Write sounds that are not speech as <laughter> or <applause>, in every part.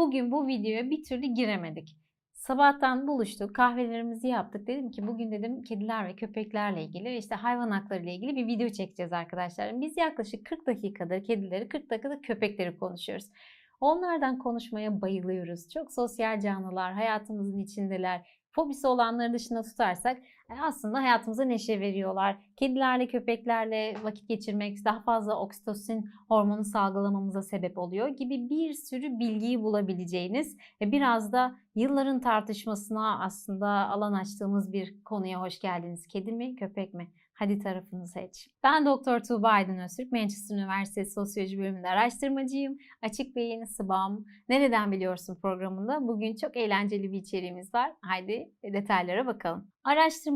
bugün bu videoya bir türlü giremedik. Sabahtan buluştuk, kahvelerimizi yaptık. Dedim ki bugün dedim kediler ve köpeklerle ilgili işte hayvan hakları ile ilgili bir video çekeceğiz arkadaşlar. Biz yaklaşık 40 dakikadır kedileri, 40 dakikada köpekleri konuşuyoruz. Onlardan konuşmaya bayılıyoruz. Çok sosyal canlılar, hayatımızın içindeler. Fobisi olanları dışında tutarsak aslında hayatımıza neşe veriyorlar. Kedilerle, köpeklerle vakit geçirmek daha fazla oksitosin hormonu salgılamamıza sebep oluyor gibi bir sürü bilgiyi bulabileceğiniz ve biraz da yılların tartışmasına aslında alan açtığımız bir konuya hoş geldiniz. Kedi mi, köpek mi? Hadi tarafını seç. Ben Doktor Tuğba Aydın Öztürk, Manchester Üniversitesi Sosyoloji bölümünde araştırmacıyım. Açık Beyin, Sıbam, Nereden Biliyorsun programında bugün çok eğlenceli bir içeriğimiz var. Haydi detaylara bakalım.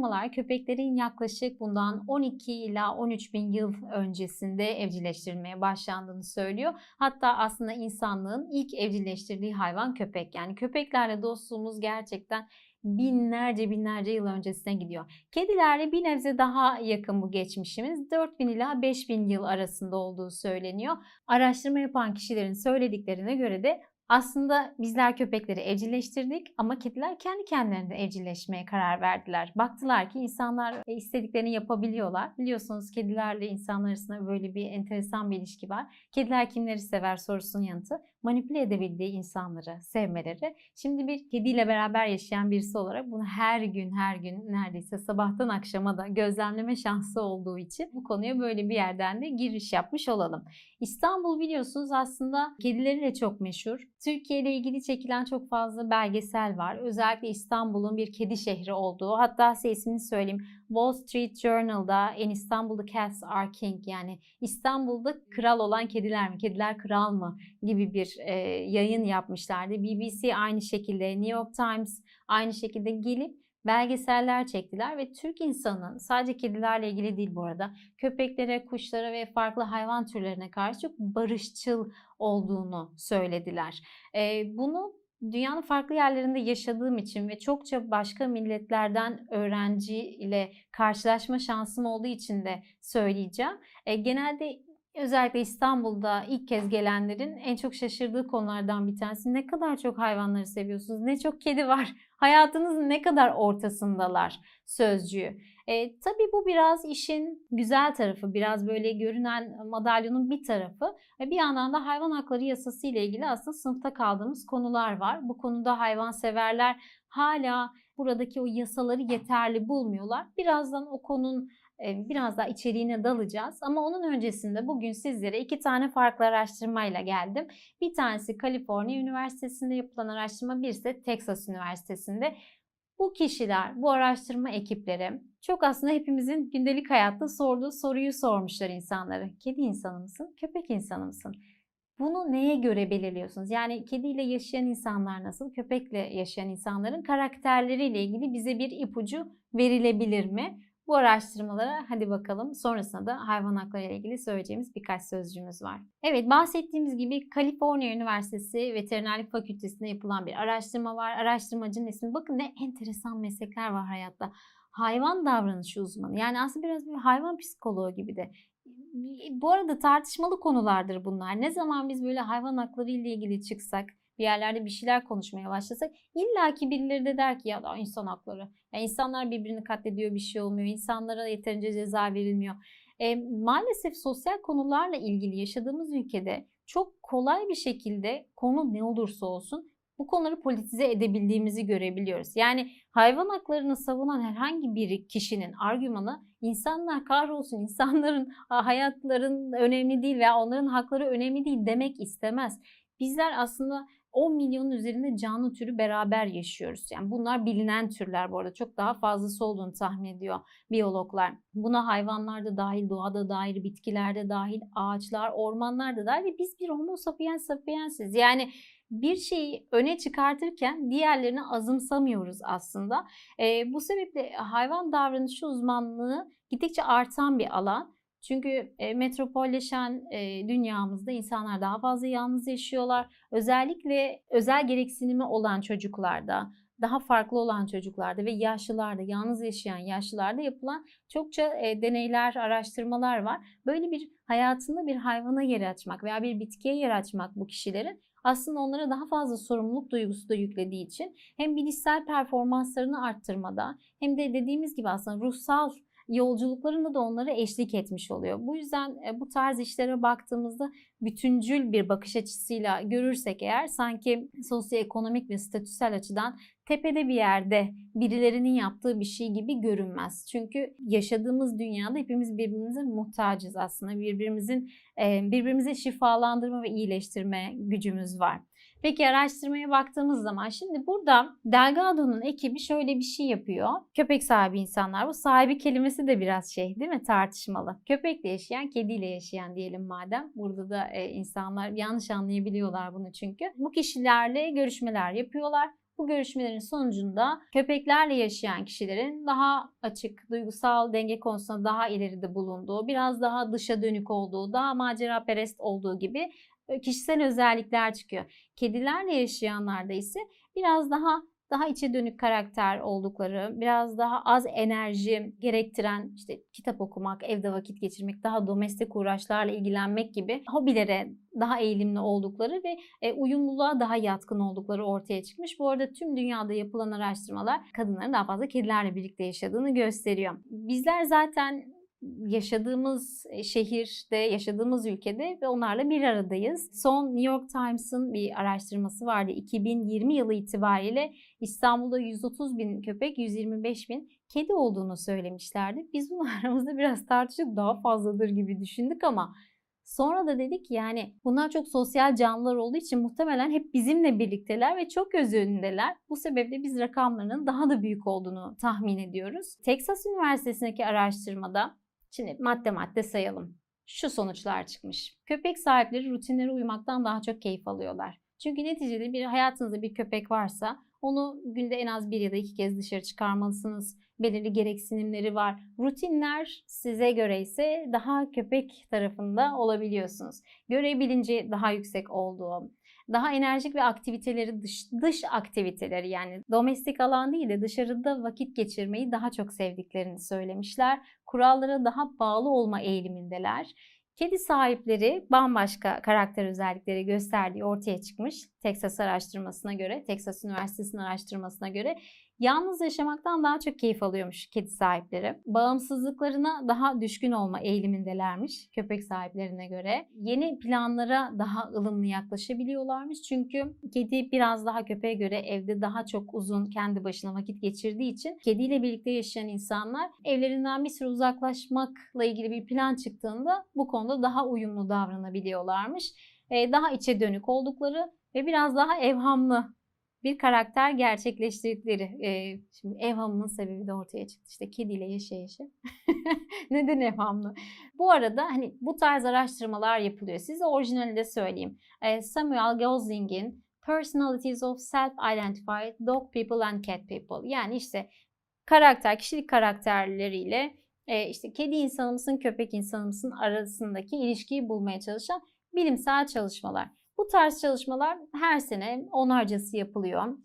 Araştırmalar köpeklerin yaklaşık bundan 12 ila 13 bin yıl öncesinde evcilleştirilmeye başlandığını söylüyor. Hatta aslında insanlığın ilk evcilleştirdiği hayvan köpek. Yani köpeklerle dostluğumuz gerçekten binlerce binlerce yıl öncesine gidiyor. Kedilerle bir nebze daha yakın bu geçmişimiz. 4000 ila 5000 yıl arasında olduğu söyleniyor. Araştırma yapan kişilerin söylediklerine göre de aslında bizler köpekleri evcilleştirdik ama kediler kendi kendilerine evcilleşmeye karar verdiler. Baktılar ki insanlar e, istediklerini yapabiliyorlar. Biliyorsunuz kedilerle insanlar arasında böyle bir enteresan bir ilişki var. Kediler kimleri sever sorusunun yanıtı manipüle edebildiği insanları sevmeleri. Şimdi bir kediyle beraber yaşayan birisi olarak bunu her gün her gün neredeyse sabahtan akşama da gözlemleme şansı olduğu için bu konuya böyle bir yerden de giriş yapmış olalım. İstanbul biliyorsunuz aslında kedileriyle çok meşhur. Türkiye ile ilgili çekilen çok fazla belgesel var. Özellikle İstanbul'un bir kedi şehri olduğu. Hatta size ismini söyleyeyim. Wall Street Journal'da en İstanbul'da Cats Are King yani İstanbul'da kral olan kediler mi, kediler kral mı gibi bir e, yayın yapmışlardı. BBC aynı şekilde, New York Times aynı şekilde gelip belgeseller çektiler ve Türk insanının sadece kedilerle ilgili değil bu arada köpeklere, kuşlara ve farklı hayvan türlerine karşı çok barışçıl olduğunu söylediler. E, bunu dünyanın farklı yerlerinde yaşadığım için ve çokça başka milletlerden öğrenci ile karşılaşma şansım olduğu için de söyleyeceğim. E, genelde özellikle İstanbul'da ilk kez gelenlerin en çok şaşırdığı konulardan bir tanesi ne kadar çok hayvanları seviyorsunuz, ne çok kedi var, <laughs> hayatınızın ne kadar ortasındalar sözcüğü. E, tabii bu biraz işin güzel tarafı, biraz böyle görünen madalyonun bir tarafı. Ve bir yandan da hayvan hakları yasası ile ilgili aslında sınıfta kaldığımız konular var. Bu konuda hayvanseverler hala buradaki o yasaları yeterli bulmuyorlar. Birazdan o konunun biraz daha içeriğine dalacağız. Ama onun öncesinde bugün sizlere iki tane farklı araştırmayla geldim. Bir tanesi Kaliforniya Üniversitesi'nde yapılan araştırma, bir ise Texas Üniversitesi'nde. Bu kişiler, bu araştırma ekipleri çok aslında hepimizin gündelik hayatta sorduğu soruyu sormuşlar insanlara. Kedi insanı mısın, köpek insanı mısın? Bunu neye göre belirliyorsunuz? Yani kediyle yaşayan insanlar nasıl, köpekle yaşayan insanların karakterleriyle ilgili bize bir ipucu verilebilir mi? Bu araştırmalara hadi bakalım sonrasında da hayvan hakları ile ilgili söyleyeceğimiz birkaç sözcüğümüz var. Evet bahsettiğimiz gibi Kaliforniya Üniversitesi Veterinerlik Fakültesi'nde yapılan bir araştırma var. Araştırmacının ismi bakın ne enteresan meslekler var hayatta. Hayvan davranışı uzmanı yani aslında biraz bir hayvan psikoloğu gibi de bu arada tartışmalı konulardır bunlar. Ne zaman biz böyle hayvan hakları ile ilgili çıksak, bir yerlerde bir şeyler konuşmaya başlasak illaki birileri de der ki ya da insan hakları. Yani insanlar birbirini katlediyor bir şey olmuyor. İnsanlara yeterince ceza verilmiyor. E, maalesef sosyal konularla ilgili yaşadığımız ülkede çok kolay bir şekilde konu ne olursa olsun bu konuları politize edebildiğimizi görebiliyoruz. Yani hayvan haklarını savunan herhangi bir kişinin argümanı insanlar kahrolsun, insanların hayatların önemli değil veya onların hakları önemli değil demek istemez. Bizler aslında 10 milyonun üzerinde canlı türü beraber yaşıyoruz. Yani bunlar bilinen türler bu arada. Çok daha fazlası olduğunu tahmin ediyor biyologlar. Buna hayvanlar da dahil, doğada dahil, bitkilerde dahil, ağaçlar, ormanlar da dahil ve biz bir homo sapiens sapiensiz. Yani bir şeyi öne çıkartırken diğerlerini azımsamıyoruz aslında. E, bu sebeple hayvan davranışı uzmanlığı gittikçe artan bir alan. Çünkü e, metropolleşen e, dünyamızda insanlar daha fazla yalnız yaşıyorlar. Özellikle özel gereksinimi olan çocuklarda, daha farklı olan çocuklarda ve yaşlılarda, yalnız yaşayan yaşlılarda yapılan çokça e, deneyler, araştırmalar var. Böyle bir hayatında bir hayvana yer açmak veya bir bitkiye yer açmak bu kişilerin aslında onlara daha fazla sorumluluk duygusu da yüklediği için hem bilişsel performanslarını arttırmada hem de dediğimiz gibi aslında ruhsal yolculuklarında da onlara eşlik etmiş oluyor. Bu yüzden e, bu tarz işlere baktığımızda bütüncül bir bakış açısıyla görürsek eğer sanki sosyoekonomik ve statüsel açıdan tepede bir yerde birilerinin yaptığı bir şey gibi görünmez. Çünkü yaşadığımız dünyada hepimiz birbirimize muhtacız aslında. Birbirimizin e, birbirimize şifalandırma ve iyileştirme gücümüz var. Peki araştırmaya baktığımız zaman şimdi burada Delgado'nun ekibi şöyle bir şey yapıyor. Köpek sahibi insanlar. Bu sahibi kelimesi de biraz şey değil mi tartışmalı. Köpekle yaşayan, kediyle yaşayan diyelim madem. Burada da e, insanlar yanlış anlayabiliyorlar bunu çünkü. Bu kişilerle görüşmeler yapıyorlar. Bu görüşmelerin sonucunda köpeklerle yaşayan kişilerin daha açık, duygusal denge konusunda daha ileride bulunduğu, biraz daha dışa dönük olduğu, daha macera perest olduğu gibi kişisel özellikler çıkıyor. Kedilerle yaşayanlarda ise biraz daha daha içe dönük karakter oldukları, biraz daha az enerji gerektiren işte kitap okumak, evde vakit geçirmek, daha domestik uğraşlarla ilgilenmek gibi hobilere daha eğilimli oldukları ve e, uyumluluğa daha yatkın oldukları ortaya çıkmış. Bu arada tüm dünyada yapılan araştırmalar kadınların daha fazla kedilerle birlikte yaşadığını gösteriyor. Bizler zaten yaşadığımız e, şehirde, yaşadığımız ülkede ve onlarla bir aradayız. Son New York Times'ın bir araştırması vardı. 2020 yılı itibariyle İstanbul'da 130 bin köpek, 125 bin kedi olduğunu söylemişlerdi. Biz bunu <laughs> aramızda biraz tartışıp daha fazladır gibi düşündük ama Sonra da dedik yani bunlar çok sosyal canlılar olduğu için muhtemelen hep bizimle birlikteler ve çok göz önündeler. Bu sebeple biz rakamlarının daha da büyük olduğunu tahmin ediyoruz. Texas Üniversitesi'ndeki araştırmada Şimdi madde madde sayalım. Şu sonuçlar çıkmış. Köpek sahipleri rutinlere uymaktan daha çok keyif alıyorlar. Çünkü neticede bir hayatınızda bir köpek varsa onu günde en az bir ya da iki kez dışarı çıkarmalısınız. Belirli gereksinimleri var. Rutinler size göre ise daha köpek tarafında olabiliyorsunuz. Görev daha yüksek olduğu, daha enerjik ve aktiviteleri dış, dış aktiviteleri yani domestik alan değil de dışarıda vakit geçirmeyi daha çok sevdiklerini söylemişler. Kurallara daha bağlı olma eğilimindeler. Kedi sahipleri bambaşka karakter özellikleri gösterdiği ortaya çıkmış. Texas araştırmasına göre, Texas Üniversitesi'nin araştırmasına göre Yalnız yaşamaktan daha çok keyif alıyormuş kedi sahipleri. Bağımsızlıklarına daha düşkün olma eğilimindelermiş köpek sahiplerine göre. Yeni planlara daha ılımlı yaklaşabiliyorlarmış. Çünkü kedi biraz daha köpeğe göre evde daha çok uzun kendi başına vakit geçirdiği için kediyle birlikte yaşayan insanlar evlerinden bir süre uzaklaşmakla ilgili bir plan çıktığında bu konuda daha uyumlu davranabiliyorlarmış. Daha içe dönük oldukları ve biraz daha evhamlı bir karakter gerçekleştirdikleri. E, şimdi evhamının sebebi de ortaya çıktı. İşte kediyle yaşayışı. <laughs> Neden evhamlı? Bu arada hani bu tarz araştırmalar yapılıyor. Size orijinali de söyleyeyim. E, Samuel Gosling'in Personalities of Self-Identified Dog People and Cat People. Yani işte karakter, kişilik karakterleriyle e, işte kedi insanı mısın, köpek insanı mısın arasındaki ilişkiyi bulmaya çalışan bilimsel çalışmalar. Bu tarz çalışmalar her sene onarcası yapılıyor.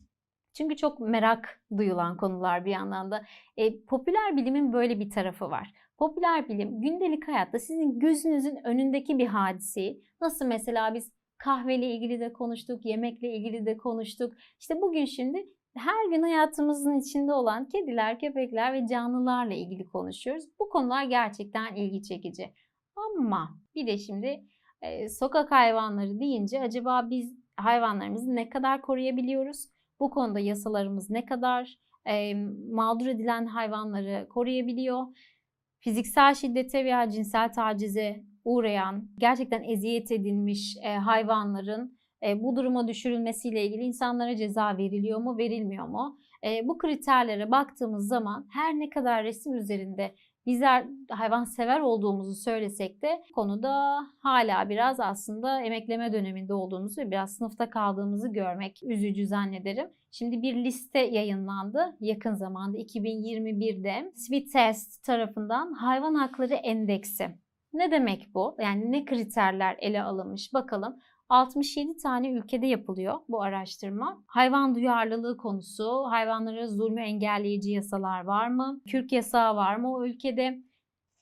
Çünkü çok merak duyulan konular bir yandan da. E, popüler bilimin böyle bir tarafı var. Popüler bilim gündelik hayatta sizin gözünüzün önündeki bir hadiseyi nasıl mesela biz kahveyle ilgili de konuştuk, yemekle ilgili de konuştuk. İşte bugün şimdi her gün hayatımızın içinde olan kediler, köpekler ve canlılarla ilgili konuşuyoruz. Bu konular gerçekten ilgi çekici. Ama bir de şimdi e, sokak hayvanları deyince acaba biz hayvanlarımızı ne kadar koruyabiliyoruz? Bu konuda yasalarımız ne kadar e, mağdur edilen hayvanları koruyabiliyor? Fiziksel şiddete veya cinsel tacize uğrayan, gerçekten eziyet edilmiş e, hayvanların e, bu duruma düşürülmesiyle ilgili insanlara ceza veriliyor mu, verilmiyor mu? E, bu kriterlere baktığımız zaman her ne kadar resim üzerinde bizler hayvan sever olduğumuzu söylesek de konuda hala biraz aslında emekleme döneminde olduğumuzu ve biraz sınıfta kaldığımızı görmek üzücü zannederim. Şimdi bir liste yayınlandı yakın zamanda 2021'de Sweet Test tarafından Hayvan Hakları Endeksi. Ne demek bu? Yani ne kriterler ele alınmış bakalım. 67 tane ülkede yapılıyor bu araştırma. Hayvan duyarlılığı konusu, hayvanlara zulmü engelleyici yasalar var mı? Kürk yasağı var mı o ülkede?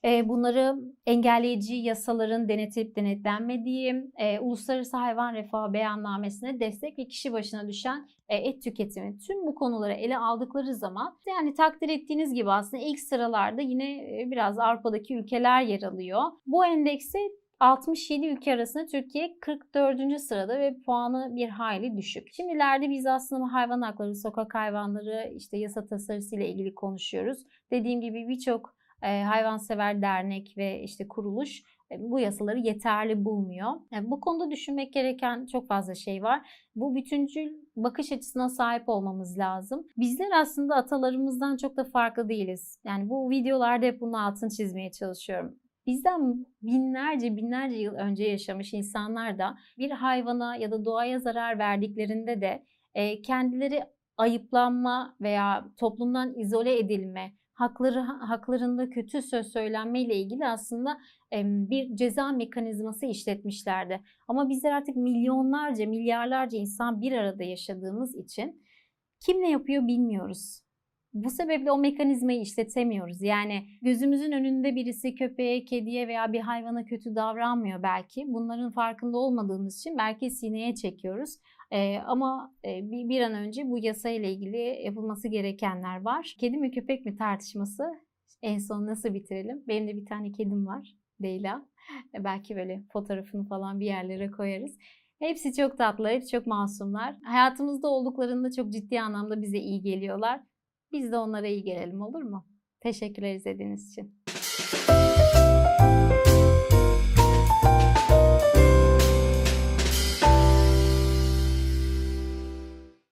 E, bunları engelleyici yasaların denetilip denetlenmediği, e, Uluslararası Hayvan Refahı Beyannamesi'ne destek ve kişi başına düşen e, et tüketimi tüm bu konuları ele aldıkları zaman yani takdir ettiğiniz gibi aslında ilk sıralarda yine biraz Avrupa'daki ülkeler yer alıyor. Bu endekste 67 ülke arasında Türkiye 44. sırada ve puanı bir hayli düşük. Şimdilerde biz aslında hayvan hakları, sokak hayvanları, işte yasa tasarısı ile ilgili konuşuyoruz. Dediğim gibi birçok e, hayvansever dernek ve işte kuruluş e, bu yasaları yeterli bulmuyor. Bu konuda düşünmek gereken çok fazla şey var. Bu bütüncül bakış açısına sahip olmamız lazım. Bizler aslında atalarımızdan çok da farklı değiliz. Yani bu videolarda hep bunun altını çizmeye çalışıyorum. Bizden binlerce binlerce yıl önce yaşamış insanlar da bir hayvana ya da doğaya zarar verdiklerinde de e, kendileri ayıplanma veya toplumdan izole edilme, hakları haklarında kötü söz söylenme ile ilgili aslında bir ceza mekanizması işletmişlerdi. Ama bizler artık milyonlarca, milyarlarca insan bir arada yaşadığımız için kim ne yapıyor bilmiyoruz. Bu sebeple o mekanizmayı işletemiyoruz. Yani gözümüzün önünde birisi köpeğe, kediye veya bir hayvana kötü davranmıyor belki. Bunların farkında olmadığımız için belki sineye çekiyoruz. Ee, ama e, bir, bir an önce bu yasayla ilgili yapılması gerekenler var. Kedi mi köpek mi tartışması en son nasıl bitirelim? Benim de bir tane kedim var. Leyla. E, belki böyle fotoğrafını falan bir yerlere koyarız. Hepsi çok tatlı, hepsi çok masumlar. Hayatımızda olduklarında çok ciddi anlamda bize iyi geliyorlar. Biz de onlara iyi gelelim olur mu? Teşekkürler izlediğiniz için.